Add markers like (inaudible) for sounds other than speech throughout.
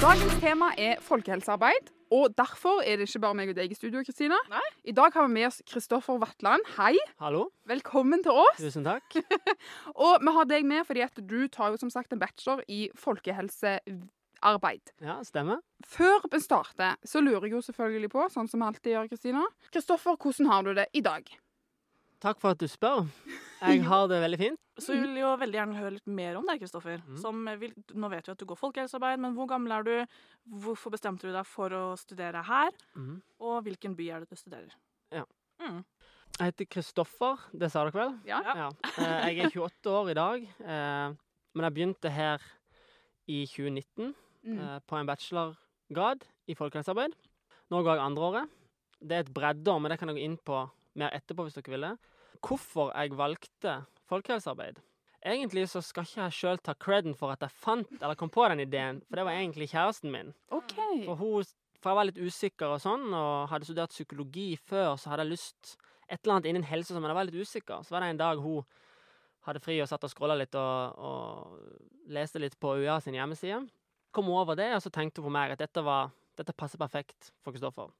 Dagens tema er folkehelsearbeid. Og derfor er det ikke bare meg og deg i studio. Kristina. Nei. I dag har vi med oss Kristoffer Vatland. Hei. Hallo, Velkommen til oss. tusen takk. (laughs) Og vi har deg med fordi at du tar jo som sagt en bachelor i folkehelsearbeid. Ja, stemmer. Før vi starter, så lurer jeg jo selvfølgelig på, sånn som vi alltid gjør, Kristina. Kristoffer, hvordan har du det i dag? Takk for at du spør. (laughs) Jeg har det veldig fint. Så vi vil jo veldig gjerne høre litt mer om deg, Kristoffer. Mm. Nå vet vi at du går folkehelsearbeid, men hvor gammel er du? Hvorfor bestemte du deg for å studere her? Mm. Og hvilken by er det du studerer? Ja. Mm. Jeg heter Kristoffer, det sa dere vel? Ja. Ja. Eh, Jeg er 28 år i dag, eh, men jeg begynte her i 2019 Mm. eh, på en bachelorgrad i folkehelsearbeid. Nå går jeg andreåret. Det er et breddeår, men det kan jeg gå inn på mer etterpå hvis dere vil det. Hvorfor jeg valgte folkehelsearbeid? Egentlig så skal ikke jeg sjøl ta creden for at jeg fant eller kom på den ideen, for det var egentlig kjæresten min. Okay. For, hun, for jeg var litt usikker og sånn, og hadde studert psykologi før, så hadde jeg lyst et eller annet innen helse som jeg var litt usikker. Så var det en dag hun hadde fri og satt og scrolla litt og, og leste litt på UiA sin hjemmeside. Kom over det, og så tenkte hun på meg at dette, var, dette passer perfekt for Kristoffer.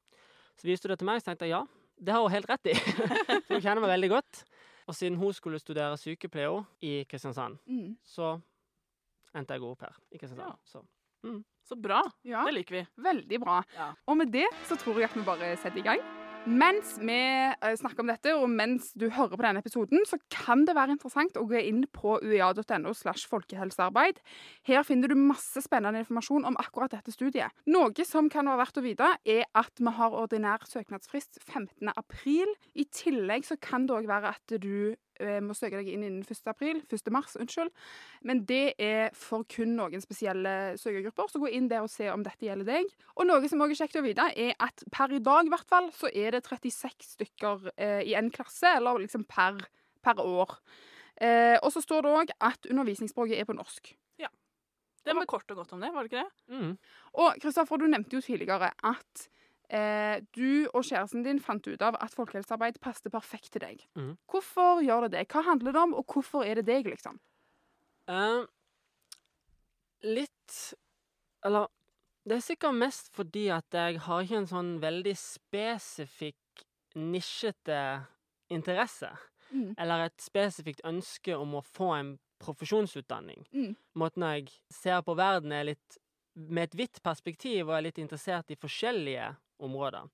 Så viste hun det til meg, så tenkte jeg ja, det har hun helt rett i. (laughs) for hun kjenner meg veldig godt. Og siden hun skulle studere sykepleier i Kristiansand, Mm. så endte jeg opp her i Kristiansand. Ja. Så Så bra. Ja, Det liker vi. veldig bra. Ja. Og med det så tror jeg at vi bare setter i gang. Mens vi eh, snakker om dette, og mens du hører på denne episoden, så kan det være interessant å gå inn på uia.no slash folkehelsearbeid. Her finner du masse spennende informasjon om akkurat dette studiet. Noe som kan være verdt å vite, er at vi har ordinær søknadsfrist 15. april. I tillegg så kan det òg være at du må søke deg inn innen 1. april. 1. mars, unnskyld. Men det er for kun noen spesielle søkergrupper, så gå inn der og se om dette gjelder deg. Og noe som også er kjekt å vite, er at per i dag i hvert fall, så er det 36 stykker eh, i en klasse, eller liksom per, per år. Eh, og så står det òg at undervisningsspråket er på norsk. Ja. Det var kort og godt om det, var det ikke det? mm. Og Kristoffer, du nevnte jo tidligere at eh, du og kjæresten din fant ut av at folkehelsearbeid passet perfekt til deg. Mm. Hvorfor gjør det det? Hva handler det om, og hvorfor er det deg, liksom? Eh, litt Eller det er sikkert mest fordi at jeg har ikke en sånn veldig spesifikk, nisjete interesse. Mm. Eller et spesifikt ønske om å få en profesjonsutdanning. Mm. Måten jeg ser på verden er litt med et vidt perspektiv og er litt interessert i forskjellige områder.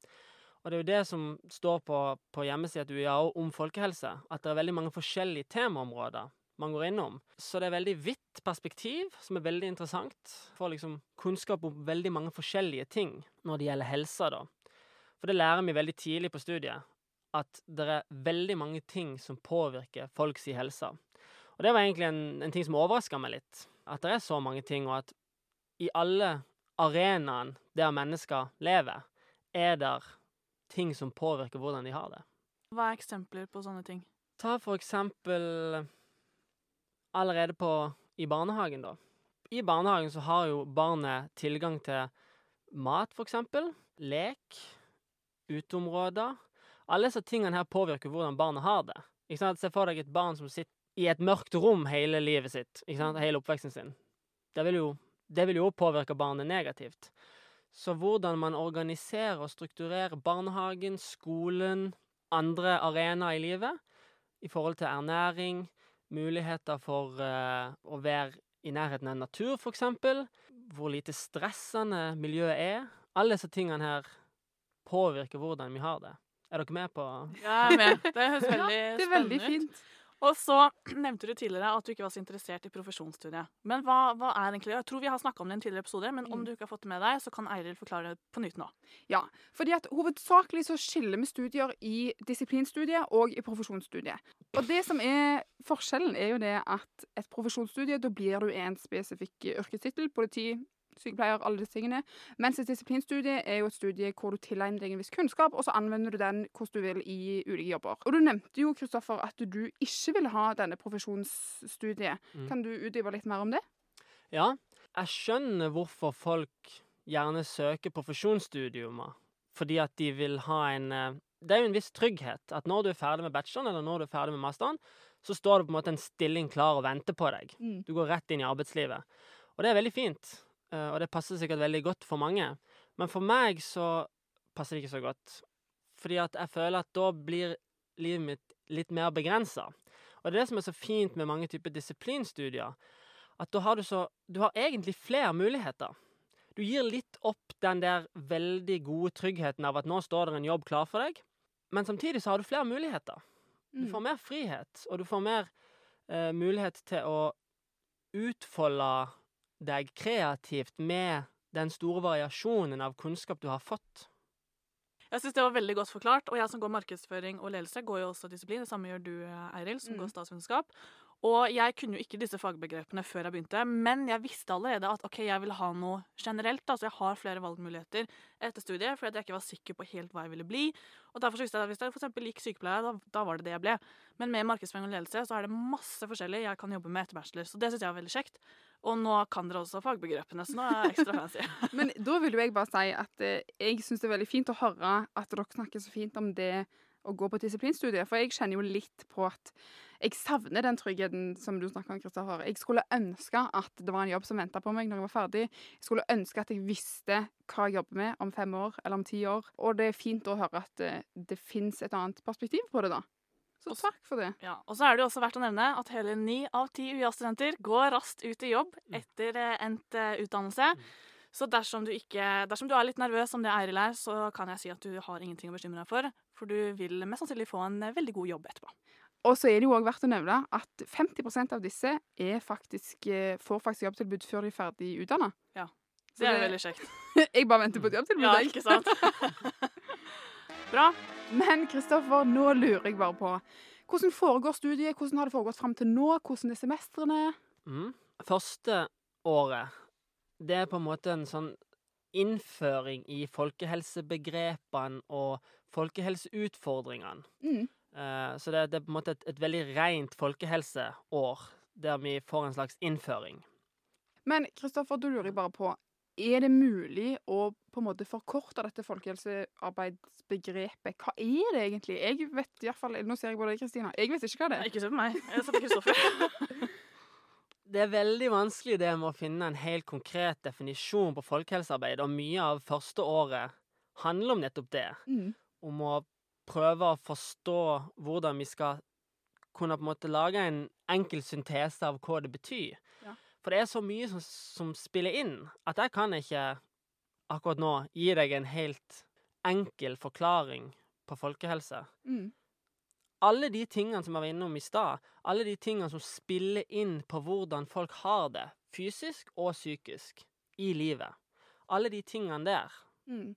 Og det er jo det som står på, på hjemmesida til UiA om folkehelse, at det er veldig mange forskjellige temaområder man går innom. Så det er veldig vidt perspektiv, som er veldig interessant. Får liksom kunnskap om veldig mange forskjellige ting når det gjelder helse, da. For det lærer vi veldig tidlig på studiet, at det er veldig mange ting som påvirker folks helse. Og det var egentlig en, en ting som overraska meg litt. At det er så mange ting, og at i alle arenaene der mennesker lever, er der ting som påvirker hvordan de har det. Hva er eksempler på sånne ting? Ta for eksempel allerede på i barnehagen, da. I barnehagen så har jo barnet tilgang til mat, for eksempel. Lek. Uteområder. Alle disse tingene her påvirker hvordan barnet har det. Ikke sant? Se for deg et barn som sitter i et mørkt rom hele livet sitt, ikke sant? hele oppveksten sin. Det vil jo det vil jo påvirke barnet negativt. Så hvordan man organiserer og strukturerer barnehagen, skolen, andre arenaer i livet i forhold til ernæring, muligheter for uh, å være i nærheten av natur, eksempel, hvor lite stressende miljøet er. Alle disse tingene her påvirker hvordan vi har det. Er dere med på Jeg er med. Det høres (laughs) veldig Det er spennende veldig ut. fint. Og så (clears throat) nevnte du tidligere at du ikke var så interessert i profesjonsstudiet. Men hva, hva er egentlig Jeg tror vi har snakka om det i en tidligere episode, men om Mm. du ikke har fått det med deg, så kan Eiril forklare det på nytt nå. Ja, fordi at hovedsakelig så skiller vi studier i disiplinstudiet og i profesjonsstudiet. Og det som er forskjellen, er jo det at et profesjonsstudie, da blir du en spesifikk yrkestittel, politi, sykepleier, alle disse tingene. Mens et disiplinstudie er jo et studie hvor du tilegner deg en viss kunnskap, og så anvender du den hvordan du vil i ulike jobber. Og du nevnte jo, Kristoffer, at du ikke vil ha denne profesjonsstudiet. Mm. Kan du utdype litt mer om det? Ja, jeg skjønner hvorfor folk gjerne søker profesjonsstudiumer. Fordi at de vil ha en eh, Det er jo en viss trygghet at når du er ferdig med bacheloren, eller når du er ferdig med masteren, så står det på en måte en stilling klar og venter på deg. Mm. Du går rett inn i arbeidslivet. Og det er veldig fint. Eh, og det passer sikkert veldig godt for mange. Men for meg så passer det ikke så godt. Fordi at jeg føler at da blir livet mitt litt mer begrensa. Og det er det som er så fint med mange typer disiplinstudier. At da har du så Du har egentlig flere muligheter. Du gir litt opp den der veldig gode tryggheten av at nå står det en jobb klar for deg, men samtidig så har du flere muligheter. Du Mm. får mer frihet, og du får mer eh, mulighet til å utfolde deg kreativt med den store variasjonen av kunnskap du har fått. Jeg syns det var veldig godt forklart. Og jeg som går markedsføring og ledelse, går jo også disiplin. Det samme gjør du, Eiril, som Mm. går statsvitenskap. Og jeg kunne jo ikke disse fagbegrepene før jeg begynte, men jeg visste allerede at ok, jeg vil ha noe generelt. Altså jeg har flere valgmuligheter etter studiet, fordi jeg ikke var sikker på helt hva jeg ville bli. Og derfor visste jeg at hvis jeg eksempel gikk sykepleier, da, da var det det jeg ble. Men med markedsføring og ledelse så er det masse forskjellig jeg kan jobbe med etter bachelor. Så det syns jeg var veldig kjekt. Og nå kan dere også fagbegrepene, så nå er jeg ekstra fancy. (laughs) Men da vil jo jeg bare si at eh, jeg syns det er veldig fint å høre at dere snakker så fint om det å gå på disiplinstudiet. For jeg kjenner jo litt på at jeg savner den tryggheten som du snakker om, Kristoffer. Jeg skulle ønske at det var en jobb som venta på meg når jeg var ferdig. Jeg skulle ønske at jeg visste hva jeg jobber med om fem år eller om ti år. Og det er fint å høre at det, det fins et annet perspektiv på det, da. Så Også- takk for det. Ja, og så er det jo også verdt å nevne at hele ni av ti UiA-studenter går raskt ut i jobb Mm. etter eh, endt eh, utdannelse. Mm. Så dersom du, ikke, dersom du er litt nervøs som det Eiril er, så kan jeg si at du har ingenting å bekymre deg for. For du vil mest sannsynlig få en eh, veldig god jobb etterpå. Og så er det jo òg verdt å nevne at 50% av disse er faktisk, eh, får faktisk jobbtilbud før de er ferdig utdanna. Ja, Så Det er veldig kjekt. (laughs) jeg bare venter på et jobbtilbud. Ja, ikke sant? (laughs) Bra. Men Kristoffer, nå lurer jeg bare på hvordan foregår studiet? Hvordan har det foregått fram til nå? Hvordan er semestrene? Mm. Første året, det er på en måte en sånn innføring i folkehelsebegrepene og folkehelseutfordringene. Mm. Eh, så det, det er på en måte et, et veldig rent folkehelseår, der vi får en slags innføring. Men Kristoffer, da lurer jeg bare på Er det mulig å på en måte forkorte dette folkehelsearbeidsbegrepet? Hva er det egentlig? Jeg vet i hvert fall, Nå ser jeg på deg, Kristina. Jeg vet ikke hva det Nei, er. Ikke se på meg. Jeg ser på (laughs) Kristoffer. Det er veldig vanskelig det med å finne en helt konkret definisjon på folkehelsearbeid, og mye av første året handler om nettopp det. Mm. Om å prøve å forstå hvordan vi skal kunne på en måte lage en enkel syntese av hva det betyr. Ja. For det er så mye som, som spiller inn, at jeg kan ikke akkurat nå gi deg en helt enkel forklaring på folkehelse. Mm. Alle de tingene som jeg var innom i stad, alle de tingene som spiller inn på hvordan folk har det, fysisk og psykisk, i livet. Alle de tingene der. Mm.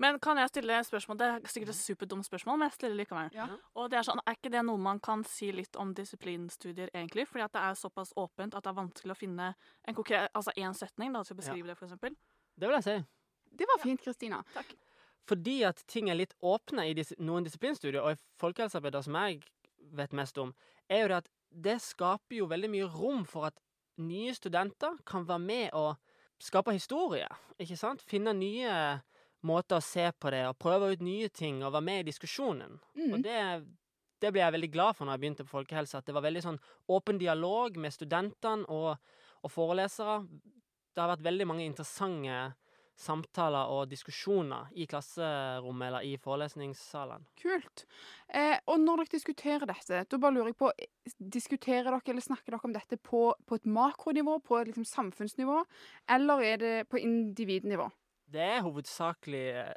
Men kan jeg stille spørsmål? Det er sikkert et superdumt spørsmål, men jeg stiller likevel. Ja. Og det Er sånn, er ikke det noe man kan si litt om disiplinstudier, egentlig? Fordi at det er såpass åpent at det er vanskelig å finne en konkret, altså én setning da, til å beskrive det, for eksempel. Det vil jeg si. Det var fint, Kristina. Takk. Fordi at ting er litt åpne i dis noen disiplinstudier, og i folkehelsearbeidet som jeg vet mest om, er jo det at det skaper jo veldig mye rom for at nye studenter kan være med og skape historie, ikke sant? Finne nye måter å se på det, og prøve ut nye ting, og være med i diskusjonen. Mm. Og det, det ble jeg veldig glad for når jeg begynte på folkehelse, at det var veldig sånn åpen dialog med studentene og, og forelesere. Det har vært veldig mange interessante samtaler og diskusjoner i klasserommet eller i forelesningssalene. Kult. Eh, og når dere diskuterer dette, da bare lurer jeg på eh, Diskuterer dere eller snakker dere om dette på, på et makronivå, på et liksom samfunnsnivå, eller er det på individnivå? Det er hovedsakelig eh,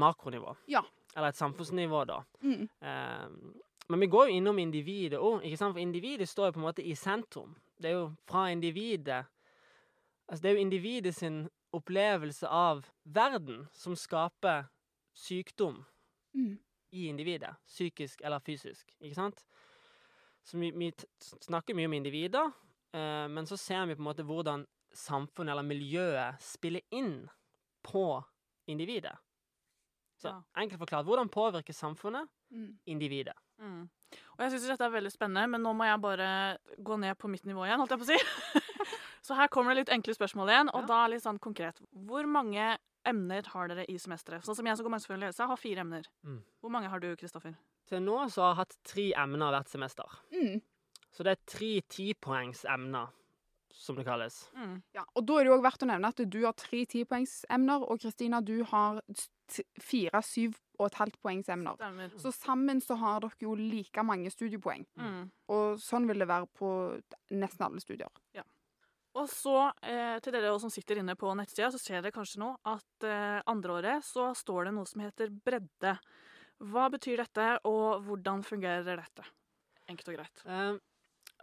makronivå. Ja. Eller et samfunnsnivå, da. Mm. Eh, men vi går jo innom individet òg? For individet står jo på en måte i sentrum. Det er jo fra individet Altså, det er jo individet sin opplevelse av verden som skaper sykdom Mm. i individet. Psykisk eller fysisk, ikke sant? Så vi, vi snakker mye om individer, eh, men så ser vi på en måte hvordan samfunnet eller miljøet spiller inn på individet. Så Ja. enkelt forklart, hvordan påvirker samfunnet Mm. individet? Mm. Og jeg syns dette er veldig spennende, men nå må jeg bare gå ned på mitt nivå igjen, holdt jeg på å si. (laughs) Så her kommer det litt enkle spørsmål igjen, og Ja. da litt sånn konkret. Hvor mange emner har dere i semesteret? Sånn som jeg som går og ledelse, har fire emner. Mm. Hvor mange har du, Kristoffer? Til nå så har jeg hatt tre emner hvert semester. Mm. Så det er tre tipoengsemner som det kalles. Mm. Ja, og da er det jo også verdt å nevne at du har tre tipoengsemner, og Kristina, du har fire syv og et halvt poengsemner. Stemmer. Så sammen så har dere jo like mange studiepoeng. Mm. Og sånn vil det være på nesten alle studier. Og så, eh, til dere som sitter inne på nettsida, så ser dere kanskje nå at eh, andreåret så står det noe som heter bredde. Hva betyr dette, og hvordan fungerer dette? Enkelt og greit. Eh,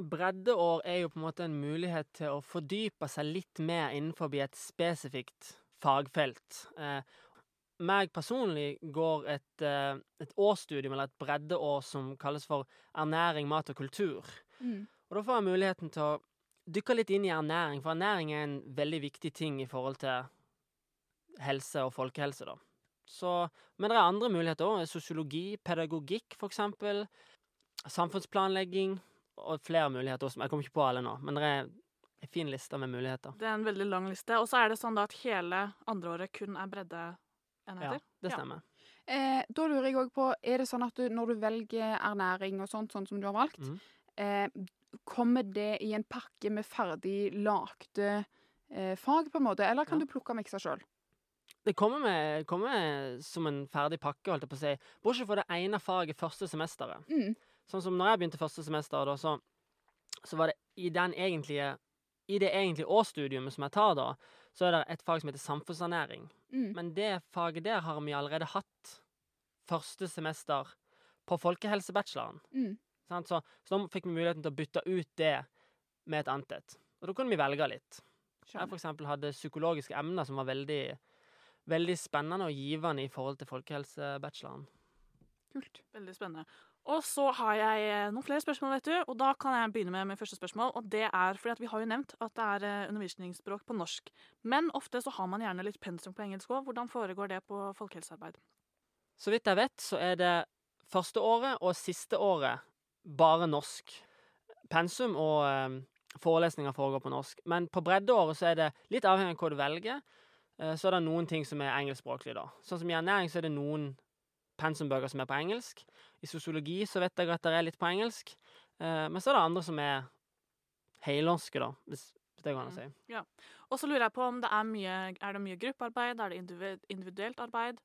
breddeår er jo på en måte en mulighet til å fordype seg litt mer innenfor et spesifikt fagfelt. Eh, meg personlig går et, eh, et årsstudium, eller et breddeår, som kalles for ernæring, mat og kultur. Og da får jeg muligheten til å dykke litt inn i ernæring, for ernæring er en veldig viktig ting i forhold til helse og folkehelse, da. Så, men det er andre muligheter òg. Sosiologi, pedagogikk, for eksempel. Samfunnsplanlegging og flere muligheter også. Jeg kommer ikke på alle nå, men det er en fin liste med muligheter. Det er en veldig lang liste. Og så er det sånn da at hele andreåret kun er Ja, det stemmer. Ja. Eh, da lurer jeg òg på, er det sånn at du, når du velger ernæring og sånt, sånn som du har valgt, mm. eh, kommer det i en pakke med ferdig lagde eh, fag, på en måte, eller kan Ja. du plukke og mikse sjøl? Det kommer, med, kommer som en ferdig pakke, holdt jeg på å si. Bortsett fra det ene faget første semesteret. Mm. Sånn som når jeg begynte første semester, da, så, så var det i den egentlige I det egentlige årsstudiumet som jeg tar da, så er det et fag som heter samfunnsernæring. Mm. Men det faget der har vi allerede hatt første semester på folkehelsebacheloren. Mm. Sant? Så, så da fikk vi muligheten til å bytte ut det med et annet et. Og da kunne vi velge litt. Jeg for eksempel hadde psykologiske emner som var veldig, veldig spennende og givende i forhold til folkehelsebacheloren. Kult. Veldig spennende. Og så har jeg eh, noen flere spørsmål, vet du. Og da kan jeg begynne med, mitt første spørsmål. Og det er fordi at vi har jo nevnt at det er eh, undervisningsspråk på norsk. Men ofte så har man gjerne litt pensum på engelsk òg. Hvordan foregår det på folkehelsearbeid? Så vidt jeg vet, så er det første året og siste året bare norsk. Pensum og eh, forelesninger foregår på norsk. Men på breddeåret så er det litt avhengig av hva du velger. eh, så er det noen ting som er engelskspråklig, da. Sånn som i ernæring så er det noen pensumbøker som er på engelsk. I sosiologi så vet jeg at det er litt på engelsk. Eh, men så er det andre som er helnorske, da, hvis, det går an å si. Og så lurer jeg på om det er mye, er det mye gruppearbeid, er det individuelt arbeid,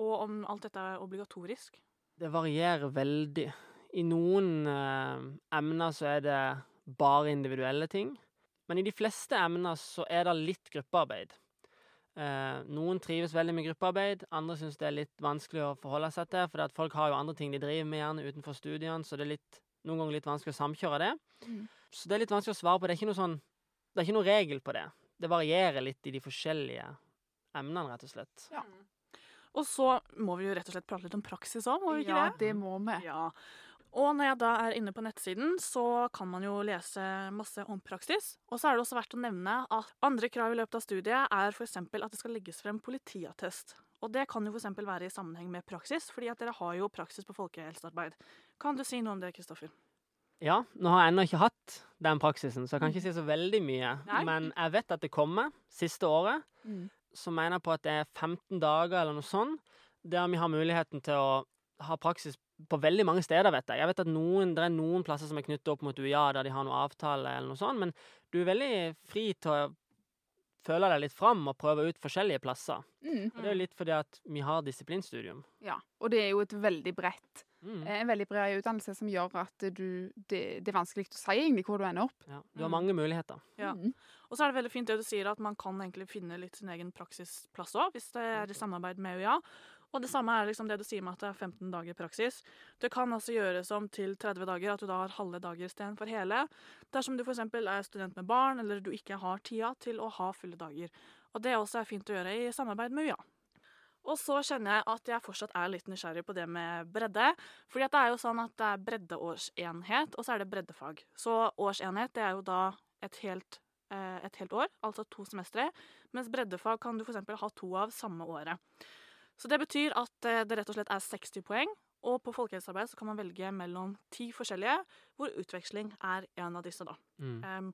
og om alt dette er obligatorisk? Det varierer veldig. I noen eh, emner så er det bare individuelle ting. Men i de fleste emner så er det litt gruppearbeid. Eh, noen trives veldig med gruppearbeid, andre syns det er litt vanskelig å forholde seg til, for folk har jo andre ting de driver med gjerne utenfor studiene, så det er litt, noen ganger litt vanskelig å samkjøre det. Mm. Så det er litt vanskelig å svare på. Det er ikke noe sånn Det er ikke noe regel på det. Det varierer litt i de forskjellige emnene, rett og slett. Ja. Og så må vi jo rett og slett prate litt om praksis òg, må vi ikke Ja, det? Ja, det må vi. Ja. Og når jeg da er inne på nettsiden, så kan man jo lese masse om praksis. Og så er det også verdt å nevne at andre krav i løpet av studiet er f.eks. at det skal legges frem politiattest. Og det kan jo f.eks. være i sammenheng med praksis, fordi at dere har jo praksis på folkehelsearbeid. Kan du si noe om det, Kristoffer? Ja, nå har jeg ennå ikke hatt den praksisen, så jeg kan ikke si så veldig mye. Nei. Men jeg vet at det kommer siste året. Mm. Så mener på at det er 15 dager eller noe sånt, der vi har muligheten til å ha praksis på veldig mange steder, vet jeg. Jeg vet at noen, det er noen plasser som er knyttet opp mot UiA, der de har noe avtale eller noe sånt, men du er veldig fri til å føle deg litt fram og prøve ut forskjellige plasser. Mm. Og det er jo litt fordi at vi har disiplinstudium. Ja. Og det er jo et veldig bredt Mm. eh, En veldig bred utdannelse som gjør at du det, det er vanskelig å si egentlig hvor du ender opp. Ja, du har Mm. mange muligheter. Ja. Mm. Og så er det veldig fint det du sier, at man kan egentlig finne litt sin egen praksisplass òg, hvis det er i samarbeid med UiA. Og det samme er liksom det du sier med at det er 15 dager praksis. Det kan altså gjøres om til 30 dager, at du da har halve dager istedenfor hele. Dersom du f.eks. er student med barn, eller du ikke har tida til å ha fulle dager. Og det også er fint å gjøre i samarbeid med UiA. Og så kjenner jeg at jeg fortsatt er litt nysgjerrig på det med bredde. Fordi det er jo sånn at det er breddeårsenhet, og så er det breddefag. Så årsenhet det er jo da et helt, eh, et helt år, altså to semestre. Mens breddefag kan du f.eks. ha to av samme året. Så det betyr at eh, det rett og slett er 60 poeng. Og på folkehelsearbeid så kan man velge mellom ti forskjellige, hvor utveksling er en av disse, da. Mm. Um,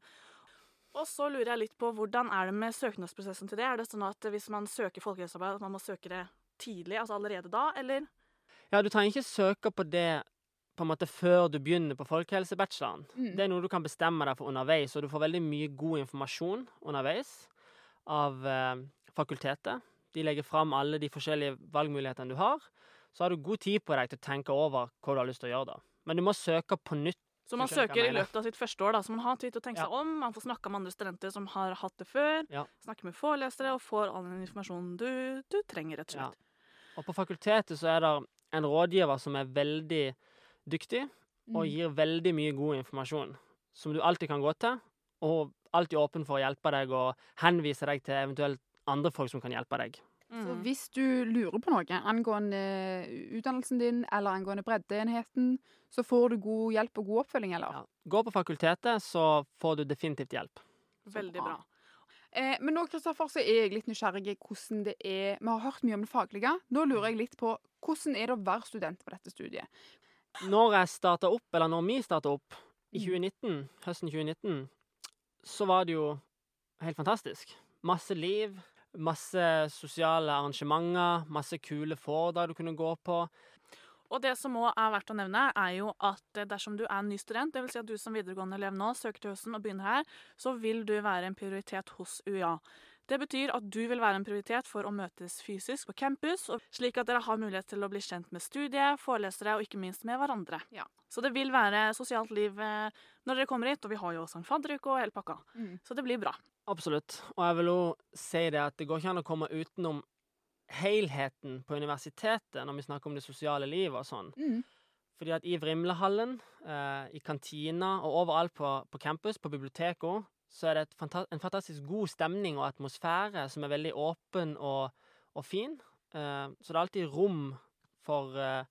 og så lurer jeg litt på hvordan er det med søknadsprosessen til det? Er det sånn at hvis man søker folkehelsearbeid, at man må søke det tidlig, altså allerede da, eller? Ja, du trenger ikke søke på det på en måte før du begynner på folkehelsebacheloren. Mm. Det er noe du kan bestemme deg for underveis, og du får veldig mye god informasjon underveis av eh, fakultetet. De legger fram alle de forskjellige valgmulighetene du har. Så har du god tid på deg til å tenke over hva du har lyst til å gjøre, da. Men du må søke på nytt. Så man søker i løpet av sitt første år, da, så man har tid til å tenke Ja. seg om. Man får snakke med andre studenter som har hatt det før. Ja. Snakke med forelesere og får all den informasjonen du, du trenger, rett og Ja. Og på fakultetet så er det en rådgiver som er veldig dyktig, og Mm. gir veldig mye god informasjon som du alltid kan gå til, og alltid åpen for å hjelpe deg og henvise deg til eventuelt andre folk som kan hjelpe deg. Så Mm. hvis du lurer på noe angående utdannelsen din eller angående breddeenheten, så får du god hjelp og god oppfølging, eller? Ja. Gå på fakultetet, så får du definitivt hjelp. Veldig bra. Eh, men nå Kristoffer, så er jeg litt nysgjerrig hvordan det er Vi har hørt mye om det faglige. Nå lurer jeg litt på hvordan er det å være student på dette studiet? Når jeg starta opp, eller når vi starta opp i Mm. 2019, høsten 2019, så var det jo helt fantastisk. Masse liv, masse sosiale arrangementer, masse kule foredrag du kunne gå på. Og det som òg er verdt å nevne, er jo at eh, dersom du er en ny student, dvs. Si at du som videregående elev nå søker til høsten og begynner her, så vil du være en prioritet hos UiA. Det betyr at du vil være en prioritet for å møtes fysisk på campus, slik at dere har mulighet til å bli kjent med studiet, forelesere og ikke minst med hverandre. Ja. Så det vil være sosialt liv eh, når dere kommer hit, og vi har jo også en fadderuke og hele pakka. Mm. Så det blir bra. Absolutt. Og jeg vil òg si det at det går ikke an å komme utenom helheten på universitetet når vi snakker om det sosiale livet og sånn. Mm. Fordi at i Vrimlehallen, eh, i kantina og overalt på, på campus, på biblioteket, så er det et fanta en fantastisk god stemning og atmosfære som er veldig åpen og, og fin. Eh, så det er alltid rom for, eh,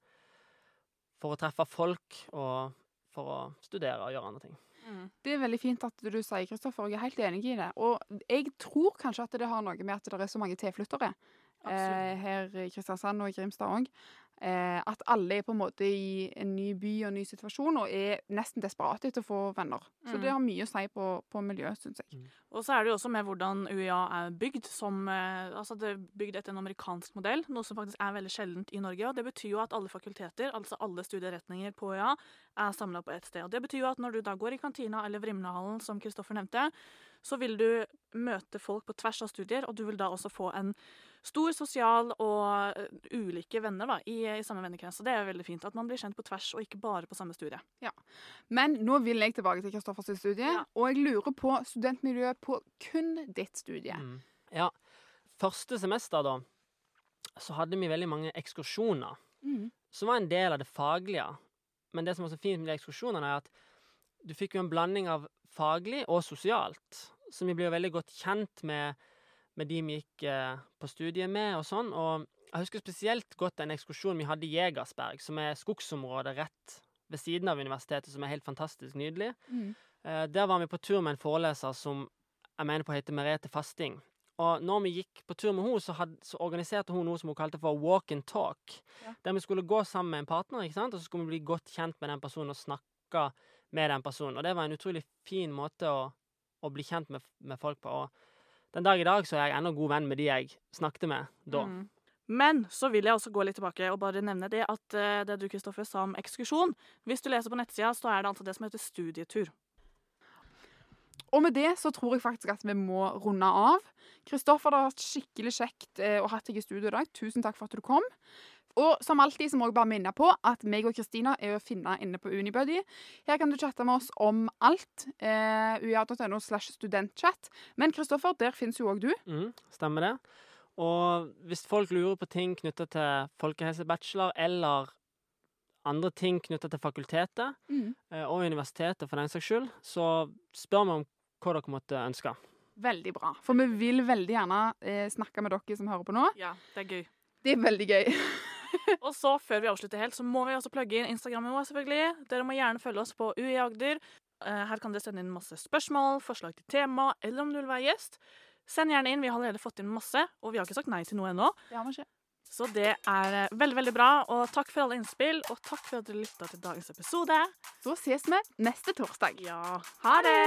for å treffe folk og for å studere og gjøre andre ting. Det er veldig fint at du sier Kristoffer, og jeg er helt enig i det. Og jeg tror kanskje at det har noe med at det er så mange tilflyttere eh, her i Kristiansand og i Grimstad òg. Eh, at alle er på en måte i en ny by og en ny situasjon og er nesten desperate etter å få venner. Så Mm. det har mye å si på, på miljøet, syns jeg. Og så er det jo også med hvordan UiA er bygd. Som, eh, altså det er bygd etter en amerikansk modell, noe som faktisk er veldig sjeldent i Norge. og Det betyr jo at alle fakulteter, altså alle studieretninger på UiA, er samla på ett sted. Og Det betyr jo at når du da går i kantina eller Vrimlehallen, som Kristoffer nevnte, så vil du møte folk på tvers av studier, og du vil da også få en stor sosial og eh, ulike venner da, i, i samme vennekrets. Og det er veldig fint at man blir kjent på tvers, og ikke bare på samme studie. Ja. Men nå vil jeg tilbake til Kristoffers studie, Ja. og jeg lurer på studentmiljøet på kun ditt studie. Mm. Ja. Første semester, da, så hadde vi veldig mange ekskursjoner. Mm. som var en del av det faglige. Men det som var så fint med de ekskursjonene, er at du fikk jo en blanding av faglig og sosialt. Så vi ble jo veldig godt kjent med, med de vi gikk eh, på studiet med, og sånn. Og jeg husker spesielt godt en ekskursjon vi hadde i Jegersberg, som er skogsområdet rett ved siden av universitetet, som er helt fantastisk nydelig. Mm. Eh, der var vi på tur med en foreleser som jeg mener på heter Merete Fasting. Og når vi gikk på tur med henne, så, had- så organiserte hun noe som hun kalte for walk and talk. Ja. Der vi skulle gå sammen med en partner, ikke sant? og så skulle vi bli godt kjent med den personen og snakke med den personen. Og det var en utrolig fin måte å, å bli kjent med, med folk på. Og den dag i dag så er jeg ennå god venn med de jeg snakket med da. Mm. Men så vil jeg også gå litt tilbake og bare nevne det at eh, det du Kristoffer sa om ekskursjon Hvis du leser på nettsida, så er det altså det som heter studietur. Og med det så tror jeg faktisk at vi må runde av. Kristoffer, det har vært skikkelig kjekt eh, å ha deg i studio i dag. Tusen takk for at du kom. Og som alltid så må jeg bare minne på at meg og Kristina er å finne inne på Unibuddy. Her kan du chatte med oss om alt. Eh, ua.no slash studentchat. Men Kristoffer, der finnes jo òg du. Mm, stemmer det. Og hvis folk lurer på ting knytta til folkehelsebachelor eller andre ting knytta til fakultetet, mm. og universitetet for den saks skyld, så spør vi om hva dere måtte ønske. Veldig bra. For vi vil veldig gjerne eh, snakke med dere som hører på nå. Ja, det er gøy. Det er veldig gøy. (laughs) Og så, før vi avslutter helt, så må vi også plugge inn Instagrammen vår, selvfølgelig. Dere må gjerne følge oss på UI Agder. Eh, Her kan dere sende inn masse spørsmål, forslag til tema, eller om du vil være gjest. Send gjerne inn. Vi har allerede fått inn masse, og vi har ikke sagt nei til noe ennå. Så det er eh, veldig, veldig bra. Og takk for alle innspill, og takk for at dere lytta til dagens episode. Så ses vi neste torsdag. Ja, ha det!